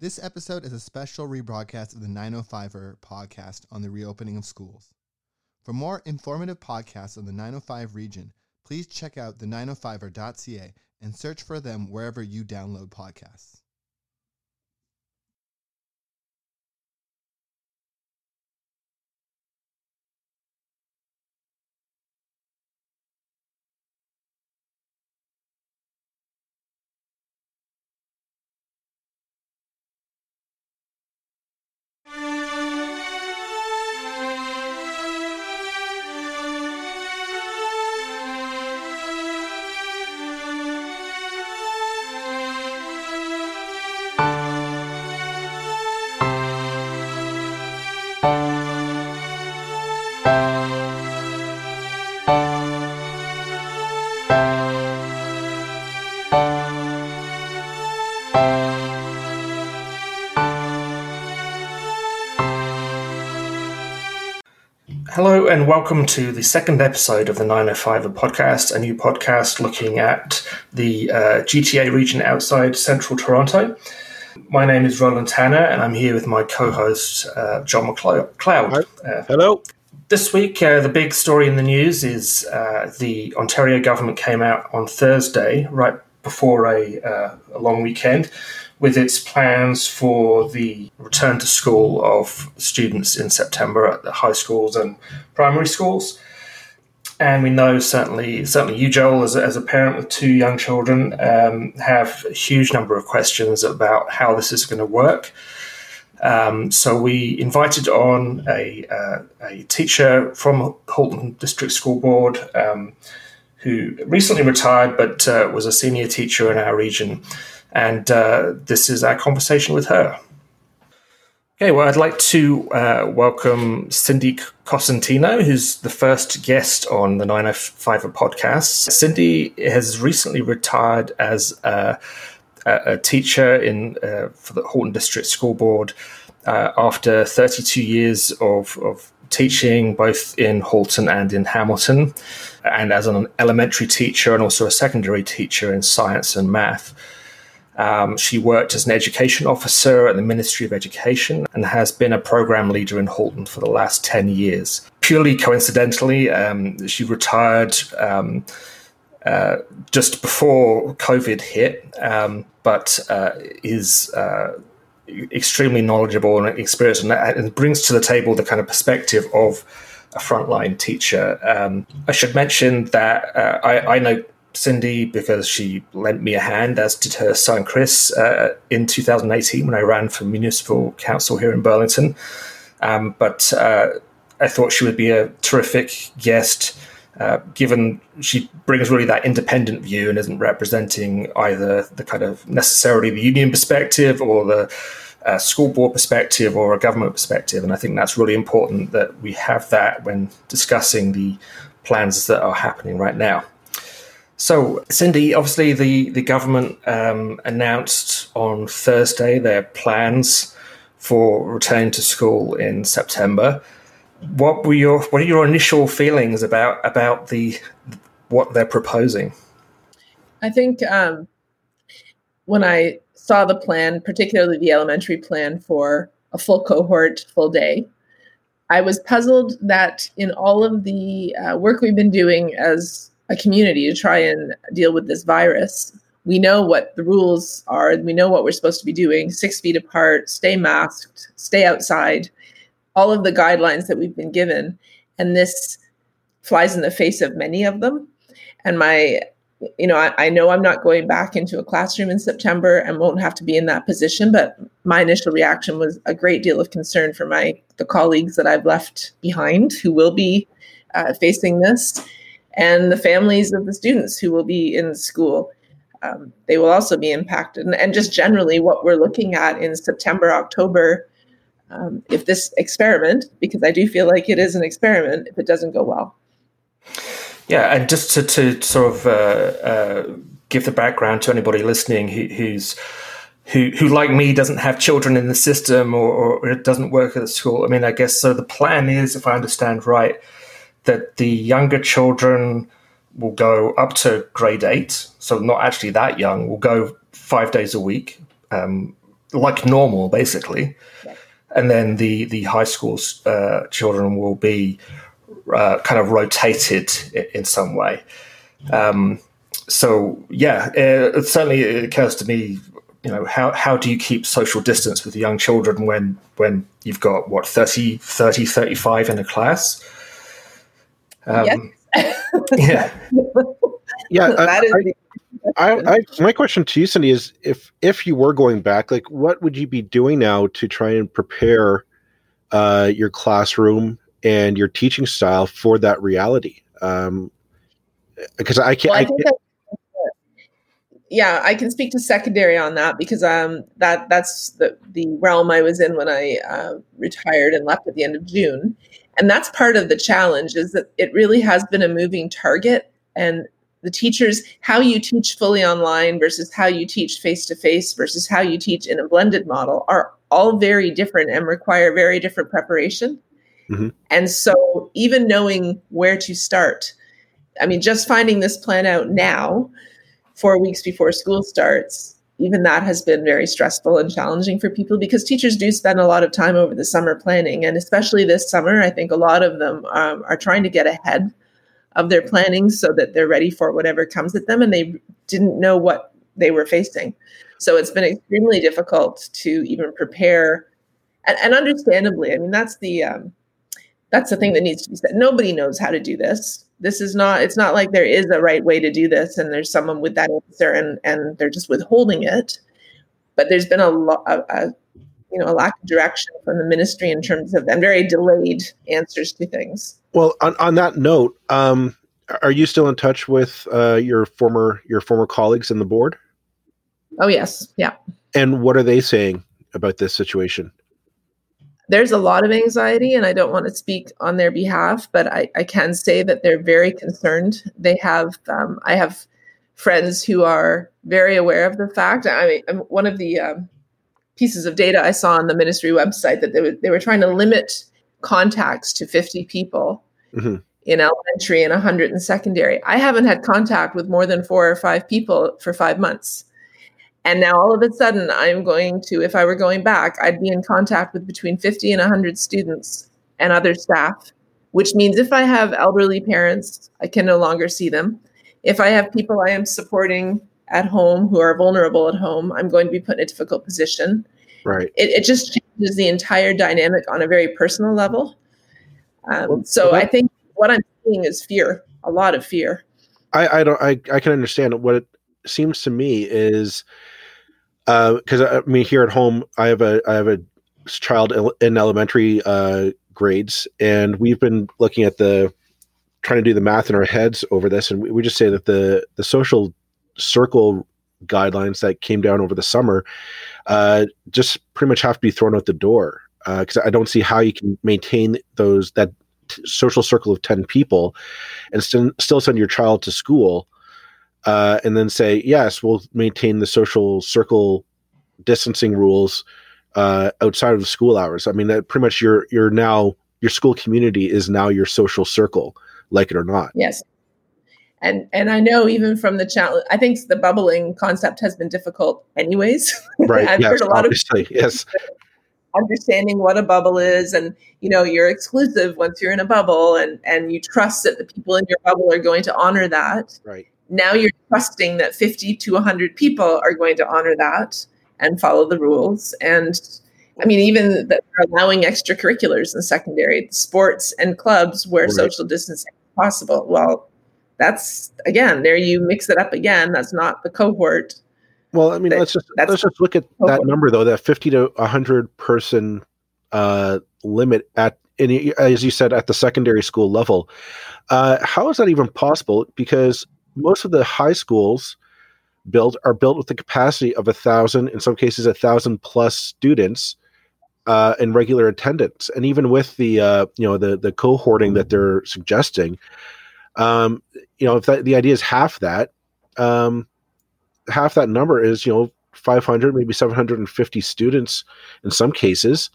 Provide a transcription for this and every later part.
This episode is a special rebroadcast of the 905er podcast on the reopening of schools. For more informative podcasts on the 905 region, please check out the 905er.ca and search for them wherever you download podcasts. And welcome to the second episode of the 905 podcast, a new podcast looking at the uh, GTA region outside central Toronto. My name is Roland Tanner and I'm here with my co host, uh, John McLeod. Uh, Hello. This week, uh, the big story in the news is uh, the Ontario government came out on Thursday, right before a, uh, a long weekend, with its plans for the return to school of students in September at the high schools and primary schools. And we know certainly, certainly you, Joel, as a, as a parent with two young children, um, have a huge number of questions about how this is going to work. Um, so we invited on a, uh, a teacher from Halton District School Board um, who recently retired but uh, was a senior teacher in our region and uh, this is our conversation with her. Okay, well, I'd like to uh, welcome Cindy Cosentino, who's the first guest on the 905 podcast. Cindy has recently retired as a, a teacher in uh, for the Halton District School Board uh, after 32 years of, of teaching both in Halton and in Hamilton, and as an elementary teacher and also a secondary teacher in science and math. Um, she worked as an education officer at the Ministry of Education and has been a program leader in Halton for the last 10 years. Purely coincidentally, um, she retired um, uh, just before COVID hit, um, but uh, is uh, extremely knowledgeable and experienced and, and, brings to the table the kind of perspective of a frontline teacher. Um, I should mention that uh, I, I know Cindy because she lent me a hand, as did her son Chris, uh, in 2018 when I ran for municipal council here in Burlington. Um, but uh, I thought she would be a terrific guest, uh, given she brings really that independent view and isn't representing either the kind of necessarily the union perspective or the uh, school board perspective or a government perspective. And I think that's really important that we have that when discussing the plans that are happening right now. So, Cindy, obviously, the the government um, announced on Thursday their plans for returning to school in September. What were your what are your initial feelings about about the what they're proposing? I think um, when I saw the plan, particularly the elementary plan for a full cohort, full day, I was puzzled that in all of the uh, work we've been doing as a community to try and deal with this virus. We know what the rules are. We know what we're supposed to be doing six feet apart, stay masked, stay outside, all of the guidelines that we've been given. And this flies in the face of many of them. And my, you know, I, I know I'm not going back into a classroom in September and won't have to be in that position. But my initial reaction was a great deal of concern for my the colleagues that I've left behind who will be uh, facing this and the families of the students who will be in school. Um, they will also be impacted. And, and, just generally, what we're looking at in September, October, um, if this experiment, because I do feel like it is an experiment, if it doesn't go well. Yeah, and just to, to sort of uh, uh, give the background to anybody listening who, who's who, who like me doesn't have children in the system or, or it doesn't work at the school. I mean, I guess so. The plan is, if I understand right, that the younger children will go up to grade eight, so not actually that young, will go five days a week, um, like normal, basically. And then the the high school uh, children will be uh, kind of rotated in, in some way. Um, so yeah, it, certainly it occurs to me, you know, how, how do you keep social distance with young children when, when you've got what, 30, 30, 35 in a class? Um, yes. yeah. Yeah. I, I, I, my question to you, Cindy, is if, if you were going back, like what would you be doing now to try and prepare uh, your classroom and your teaching style for that reality? Um, because I can't. Well, I, I can't yeah, I can speak to secondary on that because um, that that's the, the realm I was in when I uh, retired and left at the end of June, and that's part of the challenge is that it really has been a moving target, and the teachers how you teach fully online versus how you teach face to face versus how you teach in a blended model are all very different and require very different preparation, mm-hmm. and so even knowing where to start, I mean, just finding this plan out now four weeks before school starts, even that has been very stressful and challenging for people because teachers do spend a lot of time over the summer planning. And especially this summer, I think a lot of them um, are trying to get ahead of their planning so that they're ready for whatever comes at them and they didn't know what they were facing. So it's been extremely difficult to even prepare. And, and understandably, I mean, that's the. Um, that's the thing that needs to be said. Nobody knows how to do this this is not it's not like there is a right way to do this and there's someone with that answer and and they're just withholding it. But there's been a lot a, you know a lack of direction from the ministry in terms of and very delayed answers to things. Well on, on that note um are you still in touch with uh, your former your former colleagues in the board? Oh yes. Yeah. And what are they saying about this situation there's a lot of anxiety, and I don't want to speak on their behalf, but I, I can say that they're very concerned. They have, um, I have friends who are very aware of the fact. I mean, um, one of the um, pieces of data I saw on the ministry website that they were, they were trying to limit contacts to 50 people mm-hmm. in elementary and 100 in secondary. I haven't had contact with more than four or five people for five months. And now all of a sudden, I'm going to, if I were going back, I'd be in contact with between 50 and 100 students and other staff, which means if I have elderly parents, I can no longer see them. If I have people I am supporting at home who are vulnerable at home, I'm going to be put in a difficult position. Right. It, it just changes the entire dynamic on a very personal level. Um, well, so well, I think what I'm seeing is fear, a lot of fear. I, I don't I, I can understand what it seems to me is because uh, I mean here at home I have a I have a child in elementary uh, grades, and we've been looking at the trying to do the math in our heads over this, and we, we just say that the the social circle guidelines that came down over the summer uh, just pretty much have to be thrown out the door because uh, I don't see how you can maintain those that t- social circle of ten people and st- still send your child to school uh, and then say, yes, we'll maintain the social circle distancing rules uh, outside of the school hours. I mean, that pretty much your your now your school community is now your social circle, like it or not. Yes. And and I know even from the challenge, I think the bubbling concept has been difficult, anyways. Right. I've yes, heard a lot obviously. of yes. Understanding what a bubble is, and you know you're exclusive once you're in a bubble, and and you trust that the people in your bubble are going to honor that. Right now you're trusting that 50 to 100 people are going to honor that and follow the rules. And i mean even that they're allowing extracurriculars in secondary sports and clubs where right. social distancing is possible. Well that's again there you mix it up again. That's not the cohort. Well i mean that, let's just let's just look at cohort. that number though that 50 to 100 person uh, limit at any as you said at the secondary school level. Uh, how is that even possible? Because most of the high schools built are built with the capacity of a thousand, in some cases, a thousand plus students uh, in regular attendance. And even with the uh, you know the the cohorting that they're suggesting, um, you know, if that, the idea is half that, um, half that number is you know 500, maybe 750 students in some cases.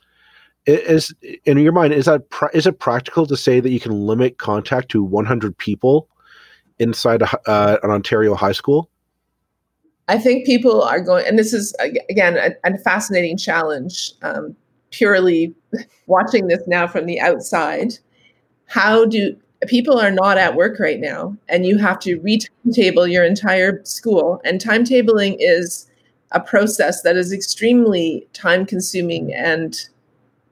Is in your mind is that is it practical to say that you can limit contact to 100 people inside a, uh, an Ontario high school? I think people are going, and this is again a, a fascinating challenge. Um, purely watching this now from the outside, how do people are not at work right now, and you have to retable your entire school, and timetabling is a process that is extremely time consuming and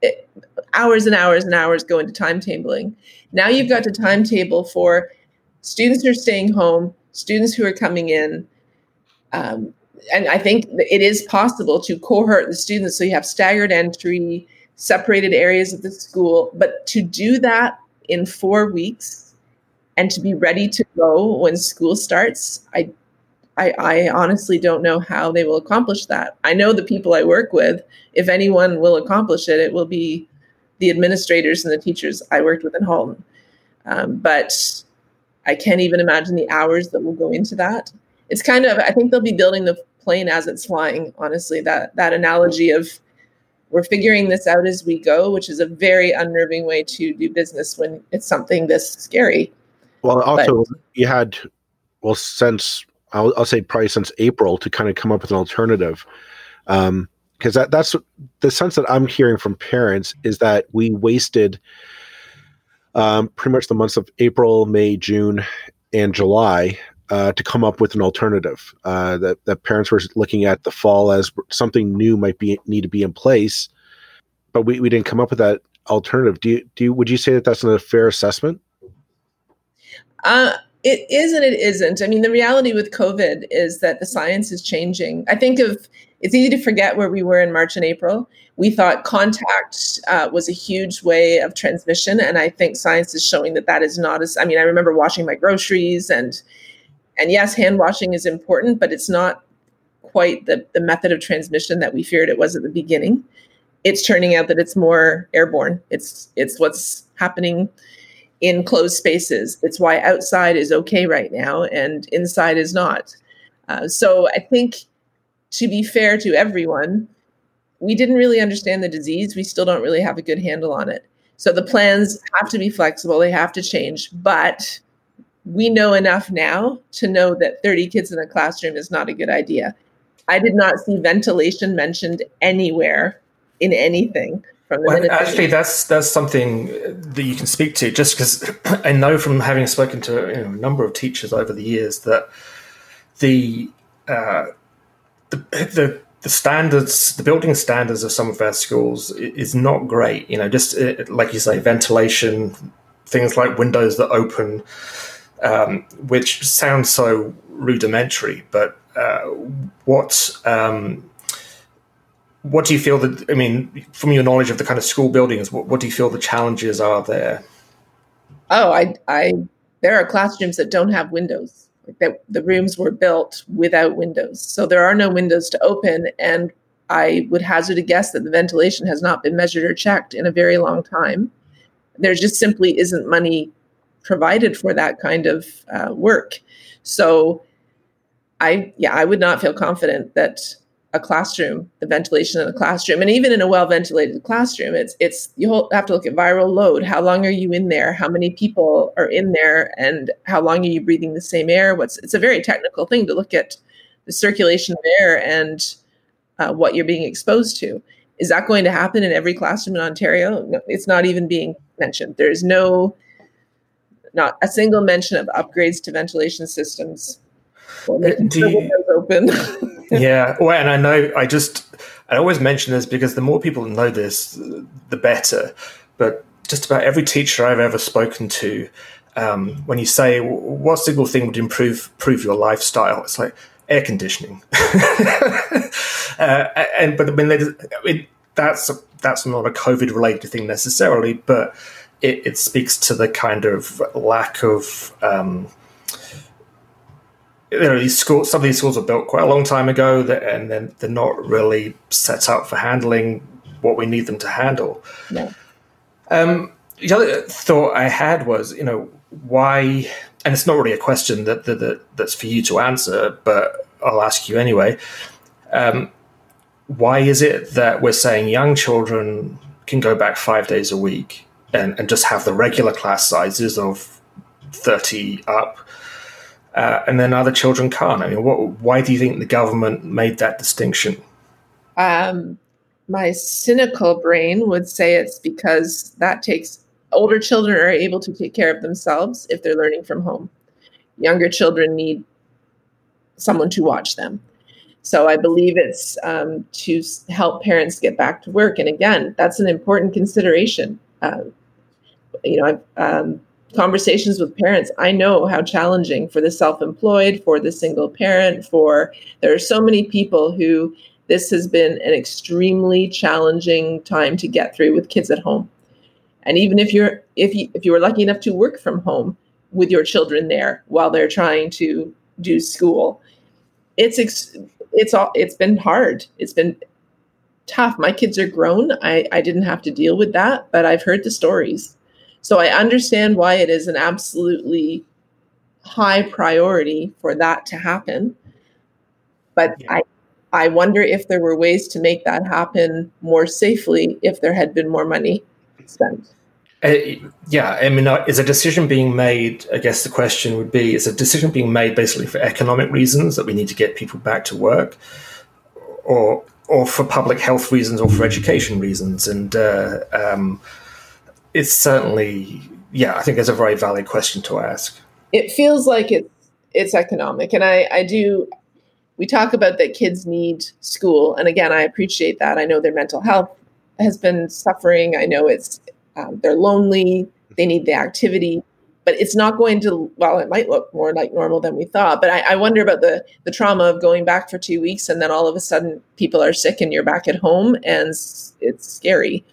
it, hours and hours and hours go into timetabling. Now you've got to timetable for students are staying home, students who are coming in. Um, and I think it is possible to cohort the students so you have staggered entry, separated areas of the school. But to do that in four weeks and to be ready to go when school starts, I, I, I honestly don't know how they will accomplish that. I know the people I work with, if anyone will accomplish it, it will be the administrators and the teachers I worked with in Halton. Um, but I can't even imagine the hours that will go into that. It's kind of, I think they'll be building the plane as it's flying, honestly. That that analogy of we're figuring this out as we go, which is a very unnerving way to do business when it's something this scary. Well, also but, you had well since I'll, I'll, say probably since April to kind of come up with an alternative, because um, that that's the sense that I'm hearing from parents is that we wasted um, pretty much the months of April, May, June, and July uh, to come up with an alternative. Uh, that that parents were looking at the fall as something new might be need to be in place, but we, we didn't come up with that alternative. Do you do you, would you say that that's a fair assessment? Uh, it is and it isn't. I mean, the reality with COVID is that the science is changing. I think of it's easy to forget where we were in March and April. We thought contact uh, was a huge way of transmission, and I think science is showing that that is not as. I mean, I remember washing my groceries, and and yes, hand washing is important, but it's not quite the the method of transmission that we feared it was at the beginning. It's turning out that it's more airborne. It's it's what's happening in closed spaces. It's why outside is okay right now and inside is not. Uh, so I think to be fair to everyone, we didn't really understand the disease. We still don't really have a good handle on it. So the plans have to be flexible, they have to change. But we know enough now to know that 30 kids in a classroom is not a good idea. I did not see ventilation mentioned anywhere in anything well, Actually, that's that's something that you can speak to, just because I know from having spoken to you know, a number of teachers over the years that the uh, the, the the standards, the building standards of some of our schools is not great. You know, just uh, like you say, ventilation, things like windows that open, um, which sounds so rudimentary. But uh, what um, what do you feel that? I mean, from your knowledge of the kind of school buildings, what, what do you feel the challenges are there? Oh, I, I, there are classrooms that don't have windows like that the rooms were built without windows. So there are no windows to open. And I would hazard a guess that the ventilation has not been measured or checked in a very long time. There just simply isn't money provided for that kind of uh, work. So I, yeah, I would not feel confident that a classroom, the ventilation in a classroom, and even in a well ventilated classroom, it's it's you have to look at viral load. How long are you in there? How many people are in there? And how long are you breathing the same air? What's it's a very technical thing to look at the circulation of air and uh, what you're being exposed to. Is that going to happen in every classroom in Ontario? No, it's not even being mentioned. There is no, not a single mention of upgrades to ventilation systems. Do you, open. yeah, well, and I know I just I always mention this because the more people know this, the better. But just about every teacher I've ever spoken to, um, when you say what single thing would improve improve your lifestyle, it's like air conditioning. uh, and but I mean, I mean, that's that's not a COVID related thing necessarily, but it, it, speaks to the kind of lack of um, you know, these schools, some of these schools were built quite a long time ago, that, and then they're not really set up for handling what we need them to handle. No. Um, the other thought I had was, you know, why, and it's not really a question that, that, that that's for you to answer, but I'll ask you anyway. Um, why is it that we're saying young children can go back five days a week and, and just have the regular class sizes of 30 up? Uh, and then other children can't? I mean, what, why do you think the government made that distinction? Um, my cynical brain would say it's because that takes older children are able to take care of themselves if they're learning from home. Younger children need someone to watch them. So I believe it's um, to help parents get back to work. And again, that's an important consideration. Uh, you know, um, conversations with parents. I know how challenging for the self-employed, for the single parent, for there are so many people who this has been an extremely challenging time to get through with kids at home. And even if you're if you if you were lucky enough to work from home with your children there while they're trying to do school, it's ex- it's all it's been hard. It's been tough. My kids are grown. I, I didn't have to deal with that, but I've heard the stories. So I understand why it is an absolutely high priority for that to happen. But yeah. I I wonder if there were ways to make that happen more safely if there had been more money spent. Uh, yeah, I mean, uh, is a decision being made? I guess the question would be: Is a decision being made basically for economic reasons that we need to get people back to work, or or for public health reasons, or for education reasons? And uh, um, it's certainly, yeah, I think it's a very valid question to ask. It feels like it's it's economic, and I I do. We talk about that kids need school, and again, I appreciate that. I know their mental health has been suffering. I know it's um, they're lonely, they need the activity, but it's not going to. Well, it might look more like normal than we thought, but I, I wonder about the the trauma of going back for two weeks and then all of a sudden people are sick and you're back at home and it's scary.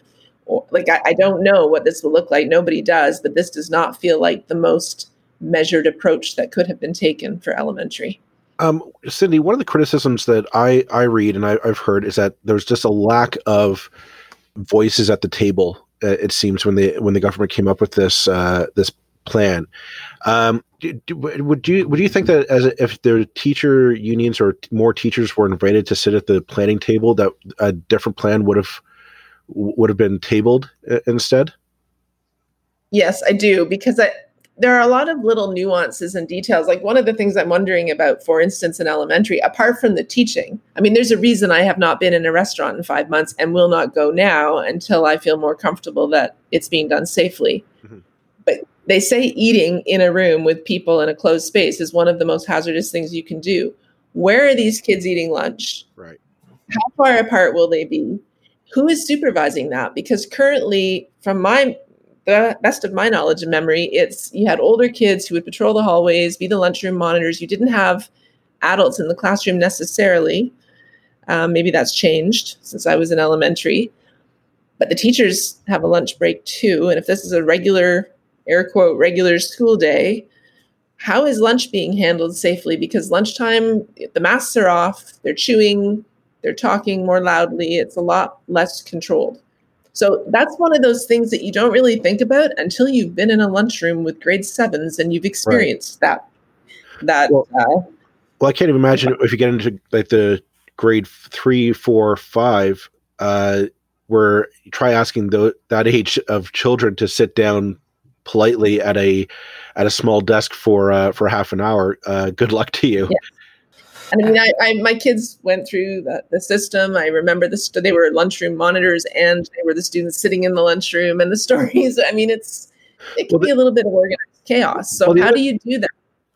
Like I, I don't know what this will look like. Nobody does, but this does not feel like the most measured approach that could have been taken for elementary. Um, Cindy, one of the criticisms that I, I read and I, have heard is that there's just a lack of voices at the table. Uh, it seems when the when the government came up with this uh, this plan. Um, do, would you would you think that as if the teacher unions or more teachers were invited to sit at the planning table, that a different plan would have would have been tabled uh, instead? Yes, I do because I, there are a lot of little nuances and details. Like one of the things I'm wondering about, for instance, in elementary, apart from the teaching, I mean, there's a reason I have not been in a restaurant in five months and will not go now until I feel more comfortable that it's being done safely. Mm-hmm. But they say eating in a room with people in a closed space is one of the most hazardous things you can do. Where are these kids eating lunch? Right. How far apart will they be? Who is supervising that? Because currently, from my the best of my knowledge and memory, it's you had older kids who would patrol the hallways, be the lunchroom monitors. You didn't have adults in the classroom necessarily. Um, maybe that's changed since I was in elementary. But the teachers have a lunch break too. And if this is a regular, air quote, regular school day, how is lunch being handled safely? Because lunchtime, the masks are off, they're chewing, they're talking more loudly, it's a lot less controlled. So that's one of those things that you don't really think about until you've been in a lunchroom with grade sevens and you've experienced right. that. That. Well, uh, well, I can't even imagine if you get into like the grade three, four, five, uh, where you try asking the, that age of children to sit down politely at a at a small desk for uh, for half an hour. Uh, good luck to you. Yeah. I mean, I, I, my kids went through the, the system. I remember this. They were lunchroom monitors, and they were the students sitting in the lunchroom, and the stories. I mean, it's it can well, be a little bit of organized chaos. So, well, how other, do you do that?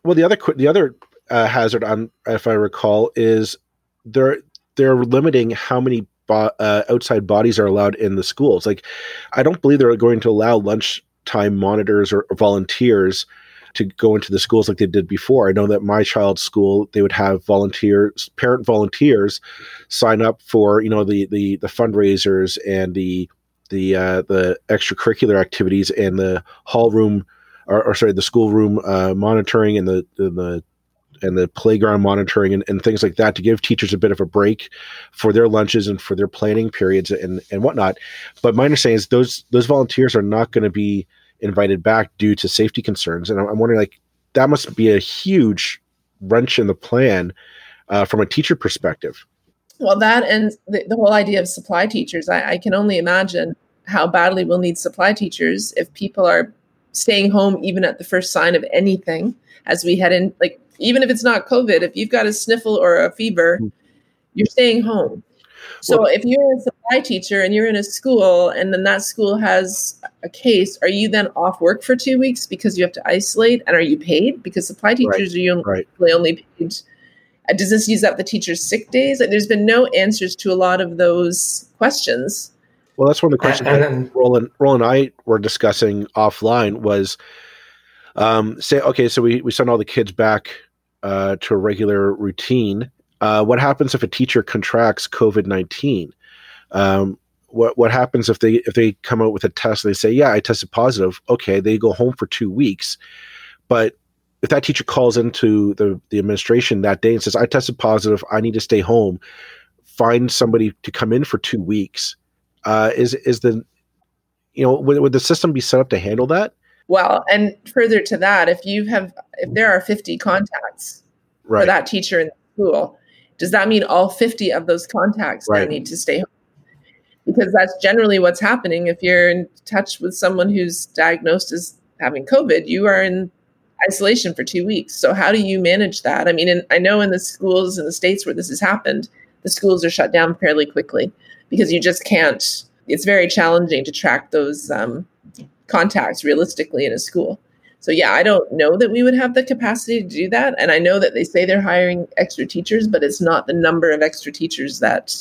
Well, the other the other uh, hazard, on if I recall, is they're they're limiting how many bo- uh, outside bodies are allowed in the schools. Like, I don't believe they're going to allow lunchtime monitors or, or volunteers to go into the schools like they did before. I know that my child's school they would have volunteers, parent volunteers, sign up for you know the the the fundraisers and the the uh, the extracurricular activities and the hall room or, or sorry the school room uh, monitoring and the, and the and the playground monitoring and, and things like that to give teachers a bit of a break for their lunches and for their planning periods and, and whatnot. But my understanding is those those volunteers are not going to be invited back due to safety concerns. And I'm wondering, like, that must be a huge wrench in the plan uh, from a teacher perspective. Well, that and the, the whole idea of supply teachers, I, I can only imagine how badly we'll need supply teachers if people are staying home even at the first sign of anything as we head in. Like, even if it's not COVID, if you've got a sniffle or a fever, mm-hmm. you're staying home. So well, if you're a supply teacher and you're in a school and then that school has a case, are you then off work for two weeks because you have to isolate? And are you paid? Because supply teachers right, are usually right. only paid. Uh, does this use up the teacher's sick days? There's been no answers to a lot of those questions. Well, that's one of the questions and, and that Roland, Roland and I were discussing offline was um, say, okay, so we, we send all the kids back uh, to a regular routine uh, what happens if a teacher contracts COVID nineteen? Um, what what happens if they if they come out with a test and they say, "Yeah, I tested positive." Okay, they go home for two weeks, but if that teacher calls into the the administration that day and says, "I tested positive, I need to stay home," find somebody to come in for two weeks. Uh, is is the you know would, would the system be set up to handle that? Well, and further to that, if you have if there are fifty contacts right. for that teacher in the school, does that mean all 50 of those contacts right. need to stay home? Because that's generally what's happening. If you're in touch with someone who's diagnosed as having COVID, you are in isolation for two weeks. So how do you manage that? I mean, in, I know in the schools in the states where this has happened, the schools are shut down fairly quickly because you just can't. It's very challenging to track those um, contacts realistically in a school. So yeah, I don't know that we would have the capacity to do that. And I know that they say they're hiring extra teachers, but it's not the number of extra teachers that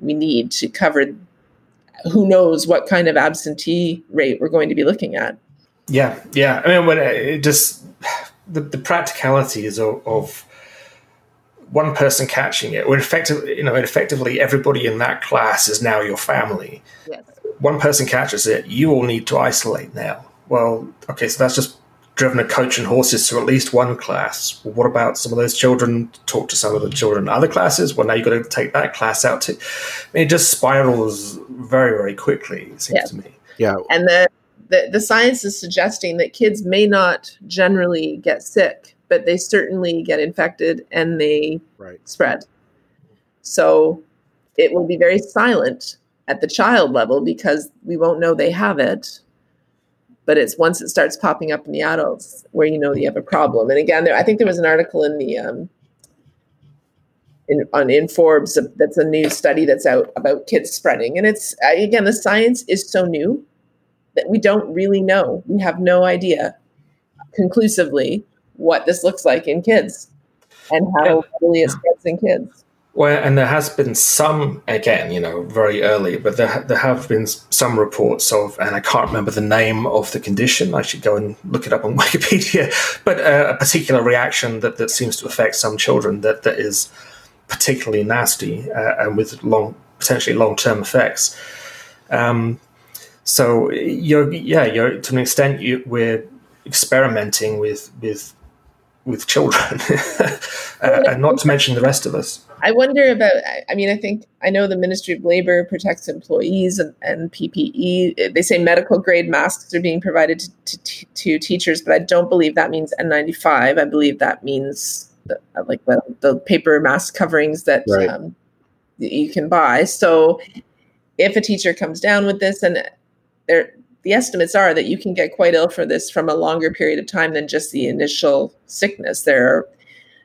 we need to cover who knows what kind of absentee rate we're going to be looking at. Yeah, yeah. I mean, when it just the, the practicalities of, of one person catching it, or effectively, you know, effectively everybody in that class is now your family. Yes. One person catches it, you all need to isolate now. Well, okay, so that's just driven a coach and horses to at least one class. Well, what about some of those children? Talk to some of the children in other classes. Well, now you've got to take that class out to. I mean, it just spirals very, very quickly. It seems yeah. to me. Yeah, and the, the the science is suggesting that kids may not generally get sick, but they certainly get infected and they right. spread. So it will be very silent at the child level because we won't know they have it but it's once it starts popping up in the adults where you know you have a problem. And again, there, I think there was an article in the um, in, on in Forbes that's a new study that's out about kids spreading, and it's again the science is so new that we don't really know. We have no idea conclusively what this looks like in kids and how really it spreads in kids. Well, and there has been some, again, you know, very early, but there, there have been some reports of, and I can't remember the name of the condition. I should go and look it up on Wikipedia, but uh, a particular reaction that, that seems to affect some children that, that is particularly nasty uh, and with long, potentially long term effects. Um, so you're, yeah, you're to an extent you, we're experimenting with with with children, uh, and not to mention the rest of us. I wonder about. I mean, I think I know the Ministry of Labor protects employees and, and PPE. They say medical grade masks are being provided to, to, to teachers, but I don't believe that means N95. I believe that means the, like the, the, paper mask coverings that, right. um, that you can buy. So, if a teacher comes down with this, and there, the estimates are that you can get quite ill for this from a longer period of time than just the initial sickness. There are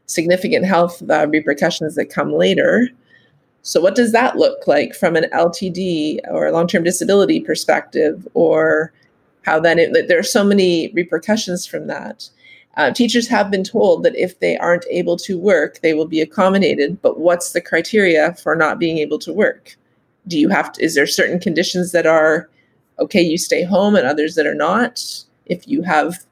significant health uh, repercussions that come later. So, what does that look like from an LTD or long term disability perspective, or how then it, there are so many repercussions from that? Uh, teachers have been told that if they aren't able to work, they will be accommodated. But what's the criteria for not being able to work? Do you have to, is there certain conditions that are okay, you stay home and others that are not? If you have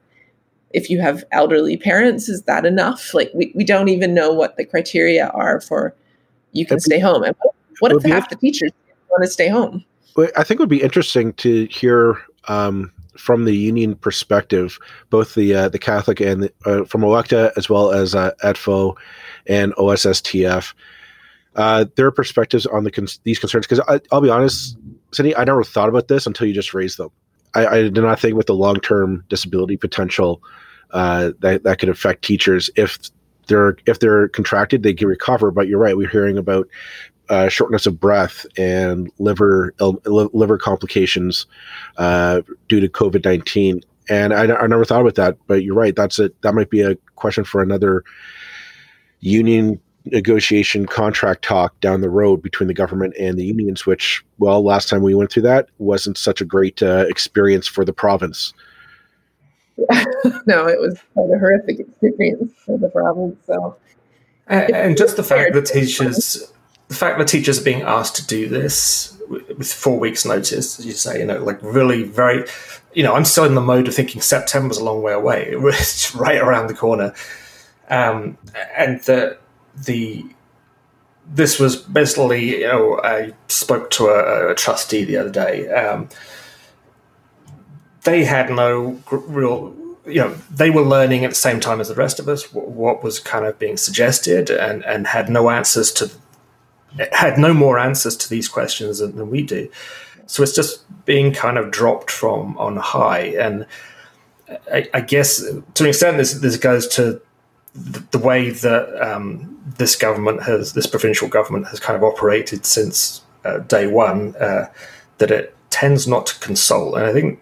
if you have elderly parents, is that enough? Like we, we don't even know what the criteria are for you can stay home. And what if half the teachers want to stay home? I think it would be interesting to hear um, from the union perspective, both the uh, the Catholic and the, uh, from OECTA as well as uh, ETFO and OSSTF, uh, their perspectives on the cons- these concerns. Because I'll be honest, Cindy, I never thought about this until you just raised them. I, I did not think with the long term disability potential uh, that that could affect teachers if they're if they're contracted they can recover. But you're right, we're hearing about uh, shortness of breath and liver liver complications uh, due to COVID nineteen. and I, I never thought about that, but you're right. That's it. That might be a question for another union negotiation contract talk down the road between the government and the unions. Which, well, last time we went through that wasn't such a great uh, experience for the province. no, it was quite a horrific experience for the province. So, and, and just the fact that teachers, the fact that teachers are being asked to do this with four weeks' notice, as you say, you know, like really very, you know, I'm still in the mode of thinking September's a long way away. It's right around the corner, um, and the the this was basically, you know, I spoke to a, a trustee the other day. Um, they had no real you know they were learning at the same time as the rest of us what was kind of being suggested and and had no answers to had no more answers to these questions than, than we do so it's just being kind of dropped from on high and I, I guess to an extent this this goes to the, the way that um, this government has this provincial government has kind of operated since uh, day one uh, that it tends not to consult and I think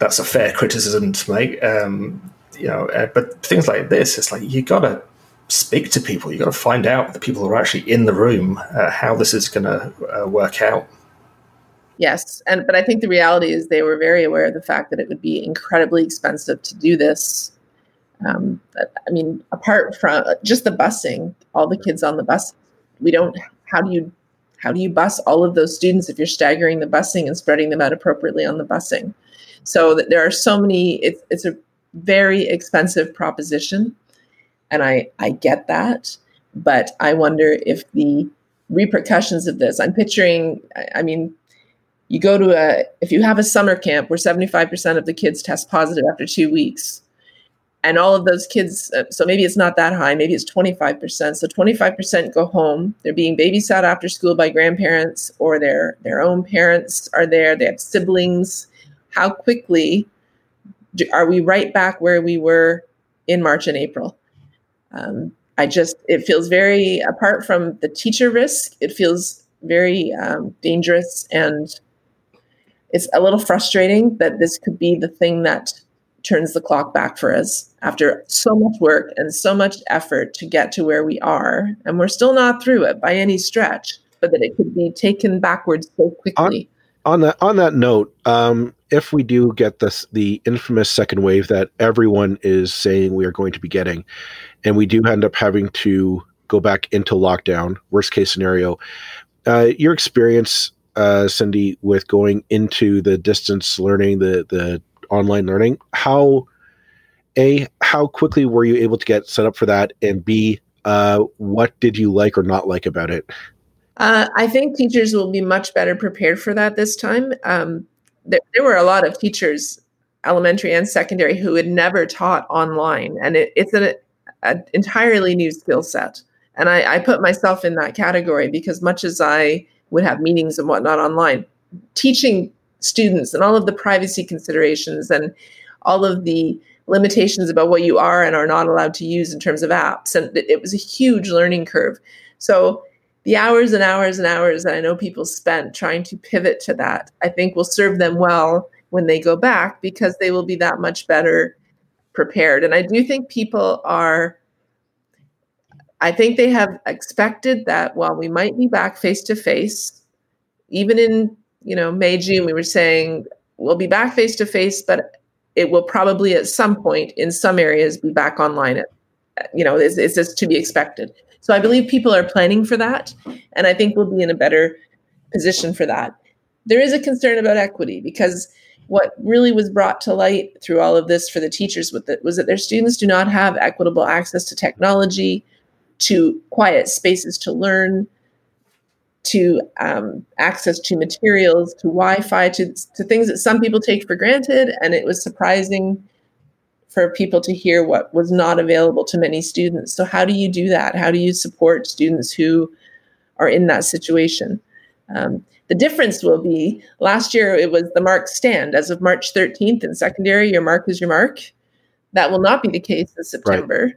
that's a fair criticism to make. Um, you know, uh, but things like this, it's like you got to speak to people. You got to find out the people who are actually in the room uh, how this is going to uh, work out. Yes, and but I think the reality is they were very aware of the fact that it would be incredibly expensive to do this. Um, I mean, apart from just the busing, all the kids on the bus, we don't. How do you how do you bus all of those students if you're staggering the busing and spreading them out appropriately on the busing? So that there are so many. It's it's a very expensive proposition, and I I get that, but I wonder if the repercussions of this. I'm picturing. I mean, you go to a if you have a summer camp where 75% of the kids test positive after two weeks and all of those kids uh, so maybe it's not that high maybe it's 25% so 25% go home. They're being babysat after school by grandparents or their their own parents are there. They have siblings. How quickly do, are we right back where we were in March and April? Um, I just, it feels very, apart from the teacher risk, it feels very um, dangerous and it's a little frustrating that this could be the thing that turns the clock back for us after so much work and so much effort to get to where we are. And we're still not through it by any stretch, but that it could be taken backwards so quickly. On, on that on that note, um, if we do get this the infamous second wave that everyone is saying we are going to be getting, and we do end up having to go back into lockdown, worst case scenario, uh, your experience, uh, Cindy, with going into the distance learning, the the online learning, how a how quickly were you able to get set up for that, and b uh, what did you like or not like about it? Uh, I think teachers will be much better prepared for that this time. Um, there, there were a lot of teachers, elementary and secondary, who had never taught online, and it, it's an entirely new skill set. And I, I put myself in that category because much as I would have meetings and whatnot online, teaching students and all of the privacy considerations and all of the limitations about what you are and are not allowed to use in terms of apps. And it was a huge learning curve. So the hours and hours and hours that I know people spent trying to pivot to that, I think will serve them well when they go back because they will be that much better prepared. And I do think people are, I think they have expected that while we might be back face to face, even in, you know, May, June, we were saying we'll be back face to face, but it will probably at some point in some areas be back online. You know, it's, it's just to be expected. So I believe people are planning for that. And I think we'll be in a better position for that. There is a concern about equity because what really was brought to light through all of this for the teachers with it was that their students do not have equitable access to technology, to quiet spaces to learn, to um, access to materials, to Wi-Fi, to, to things that some people take for granted. And it was surprising for people to hear what was not available to many students. So, how do you do that? How do you support students who are in that situation? Um, the difference will be last year it was the mark stand. As of March 13th in secondary, your mark is your mark. That will not be the case in September. Right.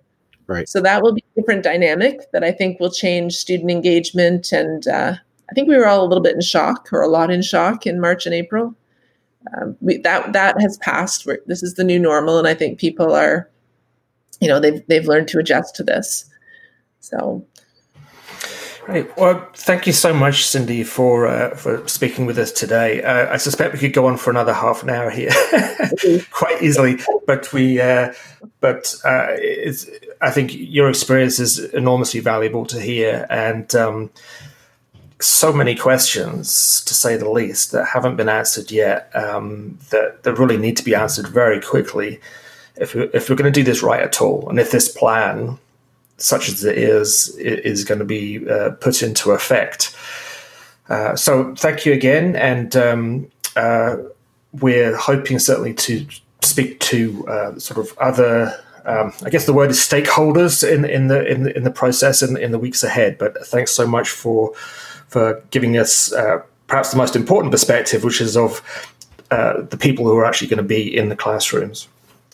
Right. So that will be a different dynamic that I think will change student engagement. And uh, I think we were all a little bit in shock or a lot in shock in March and April. um, we, that that has passed. We're, this is the new normal, and I think people are, you know, they've they've learned to adjust to this. So Great. Well, thank you so much, Cindy, for uh, for speaking with us today. Uh, I suspect we could go on for another half an hour here, quite easily. But we, uh, but uh, it's, I think your experience is enormously valuable to hear, and um, so many questions, to say the least, that haven't been answered yet. Um, that that really need to be answered very quickly if we, if we're going to do this right at all, and if this plan such as it is, is going to be uh, put into effect. Uh, so thank you again, and um, uh, we're hoping certainly to speak to uh, sort of other. Um, I guess the word is stakeholders in in the in the, in the process in, in the weeks ahead. But thanks so much for for giving us uh, perhaps the most important perspective, which is of uh, the people who are actually going to be in the classrooms.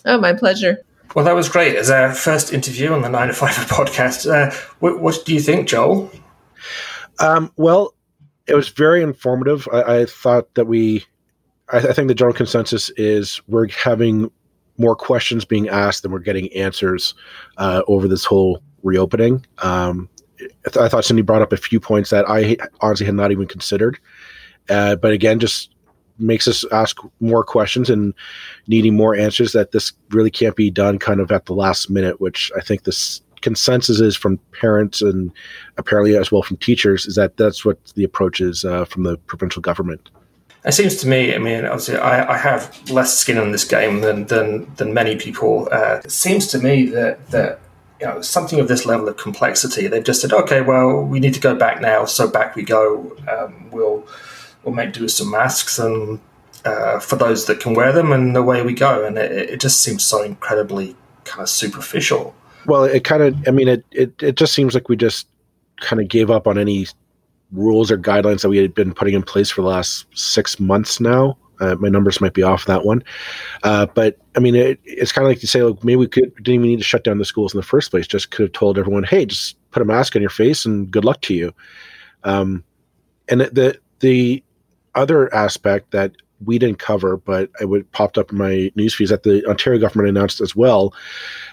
Oh, my pleasure. Well, that was great. As our first interview on the 9 to 5 podcast, uh, what, what, do you think, Joel? Um, well, it was very informative. I, I thought that we, I, I, think the general consensus is we're having more questions being asked than we're getting answers uh, over this whole reopening. Um, I, th- I, thought Cindy brought up a few points that I honestly had not even considered. Uh, but again, just makes us ask more questions and needing more answers that this really can't be done kind of at the last minute, which I think this consensus is from parents and apparently as well from teachers is that that's what the approach is uh, from the provincial government. It seems to me, I mean, obviously, I, I have less skin in this game than than, than many people. Uh, it seems to me that that you know something of this level of complexity, they've just said, okay, well, we need to go back now, so back we go. Um, we'll we'll make do some masks and uh, for those that can wear them, and away we go. And it, it just seems so incredibly kind of superficial. Well, it kind of, I mean, it, it, it just seems like we just kind of gave up on any rules or guidelines that we had been putting in place for the last six months now. Uh, my numbers might be off that one, uh, but I mean, it, it's kind of like to say, like, maybe we could didn't even need to shut down the schools in the first place. Just could have told everyone, hey, just put a mask on your face and good luck to you. Um, and the the other aspect that we didn't cover, but it would popped up in my news feeds that the Ontario government announced as well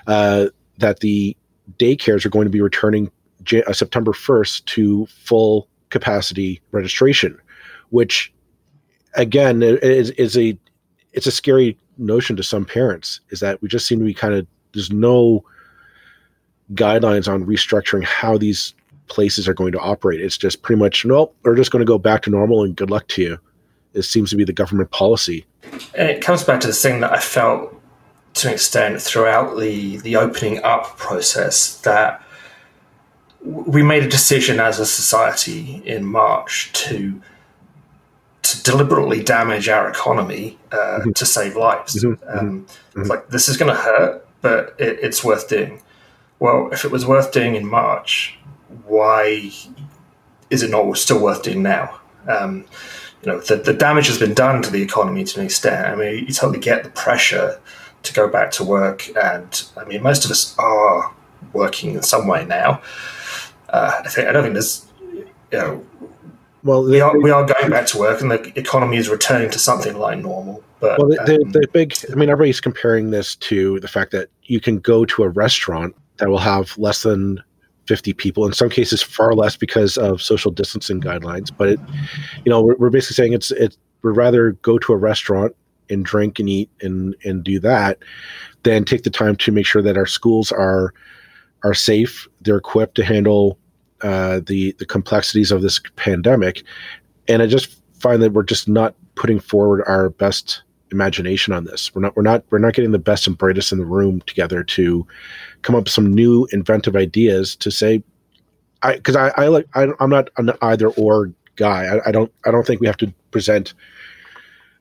uh, that the daycares are going to be returning J- uh, September 1st to full capacity registration, which again is, is a it's a scary notion to some parents. Is that we just seem to be kind of there's no guidelines on restructuring how these places are going to operate. It's just pretty much, nope, we're just going to go back to normal and good luck to you. It seems to be the government policy. And it comes back to the thing that I felt to an extent throughout the, the opening up process that we made a decision as a society in March to to deliberately damage our economy uh, mm-hmm. to save lives. Mm-hmm. Um, mm-hmm. It's like this is going to hurt, but it, it's worth doing. Well, if it was worth doing in March, why is it not still worth doing now? Um, you know, the, the damage has been done to the economy to an extent. I mean, you totally get the pressure to go back to work, and I mean, most of us are working in some way now. Uh, I think I don't think there's, you know, well, we are we are going back to work, and the economy is returning to something like normal. But well, the, um, the, the big, I mean, everybody's comparing this to the fact that you can go to a restaurant that will have less than 50 people in some cases far less because of social distancing guidelines but it you know we're, we're basically saying it's it we'd rather go to a restaurant and drink and eat and and do that than take the time to make sure that our schools are are safe they're equipped to handle uh, the the complexities of this pandemic. And i just find that we're just not putting forward our best imagination on this we're not we're not we're not getting the best and brightest in the room together to come up with some new inventive ideas to say, I because I, I like I, am not an either or guy. I, I, don't I don't think we have to present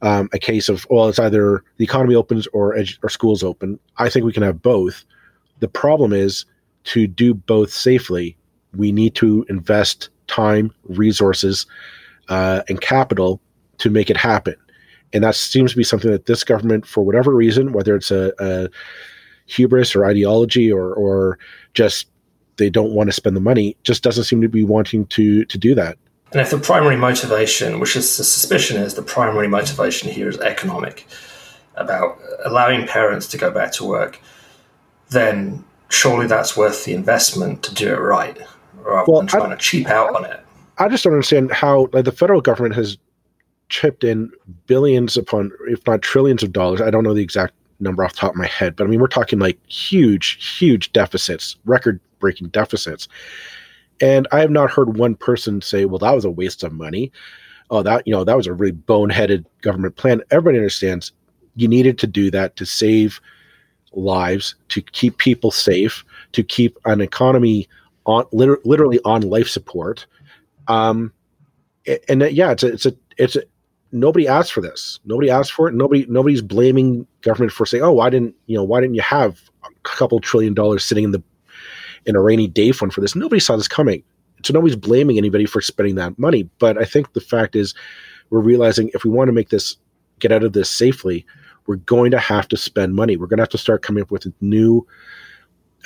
um, a case of well, it's either the economy opens or edu- or schools open. I think we can have both. The problem is to do both safely. We need to invest time, resources, uh, and capital to make it happen. And that seems to be something that this government, for whatever reason, whether it's a, a hubris or ideology or or just they don't want to spend the money just doesn't seem to be wanting to to do that And if the primary motivation, which is the suspicion is the primary motivation here is economic, about allowing parents to go back to work, then surely that's worth the investment to do it right rather well, than trying I, to cheap out on it. I just don't understand how like, the federal government has chipped in billions upon, if not trillions of dollars. I don't know the exact number off the top of my head, but I mean, we're talking like huge, huge deficits, record breaking deficits. And I have not heard one person say, well, that was a waste of money. Oh, that, you know, that was a really boneheaded government plan. Everybody understands you needed to do that to save lives, to keep people safe, to keep an economy on literally on life support. Um, and uh, yeah, it's a, it's a, it's a, nobody asked for this. Nobody asked for it. Nobody, nobody's blaming government for saying, oh, why didn't, you know, why didn't you have a couple trillion dollars sitting in the in a rainy day fund for this. Nobody saw this coming. So nobody's blaming anybody for spending that money. But I think the fact is we're realizing if we want to make this get out of this safely, we're going to have to spend money. We're going to have to start coming up with new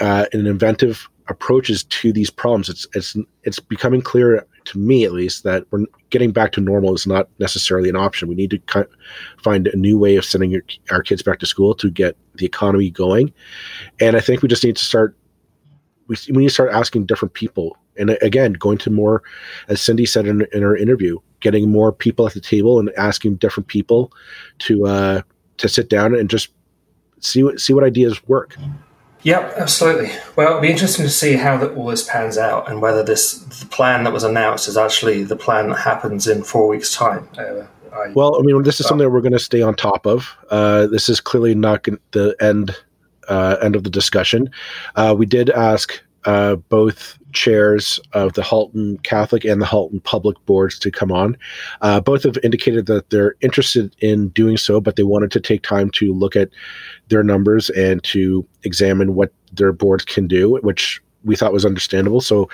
uh, and inventive approaches to these problems. It's it's it's becoming clear to me, at least, that we're getting back to normal is not necessarily an option. We need to find a new way of sending your, our kids back to school to get the economy going, and I think we just need to start we, we need to start asking different people. And again, going to more, as Cindy said in, in her interview, getting more people at the table and asking different people to uh, to sit down and just see what see what ideas work. Yep, absolutely. Well, it'll be interesting to see how that all this pans out and whether this the plan that was announced is actually the plan that happens in four weeks' time. Uh, I, well, I mean, this is something that we're going to stay on top of. Uh, this is clearly not the end uh, end of the discussion. Uh, we did ask uh, both chairs of the Halton Catholic and the Halton Public boards to come on. Uh, both have indicated that they're interested in doing so, but they wanted to take time to look at their numbers and to examine what their boards can do, which we thought was understandable. So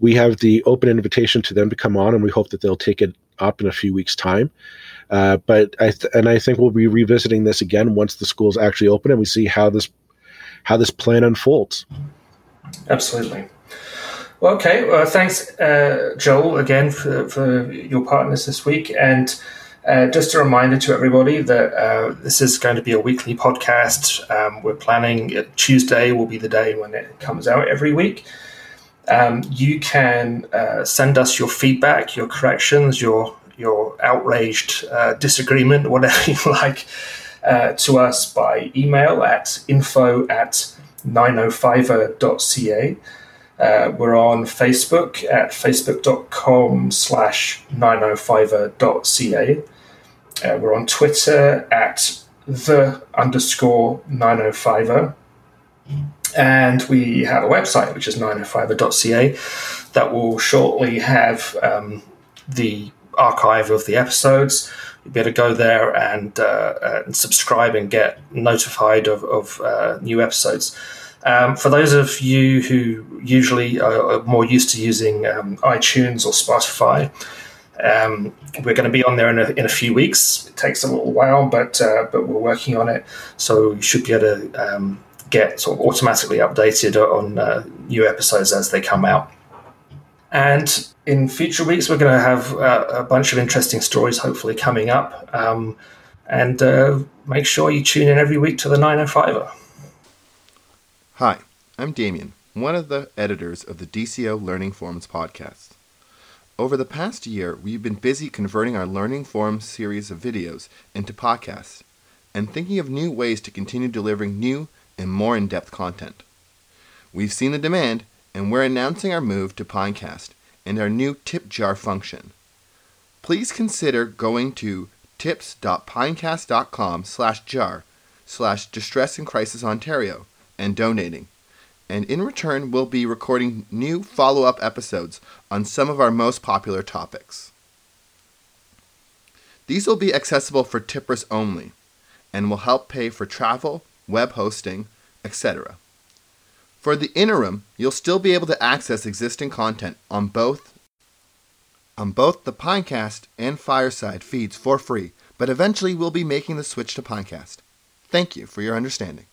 we have the open invitation to them to come on, and we hope that they'll take it up in a few weeks' time. Uh, but I th- and I think we'll be revisiting this again once the schools actually open and we see how this how this plan unfolds. Absolutely. Well, okay. Well, thanks, uh, Joel, again for, for your partners this week. And uh, just a reminder to everybody that uh, this is going to be a weekly podcast. Um, we're planning uh, Tuesday will be the day when it comes out every week. Um, you can uh, send us your feedback, your corrections, your your outraged uh, disagreement, whatever you like, to us by email at info at 905er.ca. Uh, we're on Facebook at facebook.com slash 905er.ca. Uh, we're on Twitter at the underscore 905er. And we have a website, which is 905er.ca, that will shortly have um, the archive of the episodes you'll be able to go there and, uh, and subscribe and get notified of, of uh, new episodes. Um, for those of you who usually are, more used to using um, iTunes or Spotify, um, we're going to be on there in a, in a few weeks. It takes a little while, but uh, but we're working on it, so you should be able to um, get sort of automatically updated on uh, new episodes as they come out. And in future weeks, we're going to have uh, a bunch of interesting stories, hopefully coming up. Um, and uh, make sure you tune in every week to the 905er. Hi, I'm Damien, one of the editors of the DCO Learning Forums podcast. Over the past year, we've been busy converting our Learning Forums series of videos into podcasts and thinking of new ways to continue delivering new and more in depth content. We've seen the demand, and we're announcing our move to Pinecast and our new tip jar function. Please consider going to tips.pinecast.com slash jar slash distress and crisis Ontario and donating. And in return, we'll be recording new follow up episodes on some of our most popular topics. These will be accessible for tippers only and will help pay for travel, web hosting, etc. For the interim, you'll still be able to access existing content on both on both the Pinecast and Fireside feeds for free, but eventually we'll be making the switch to Pinecast. Thank you for your understanding.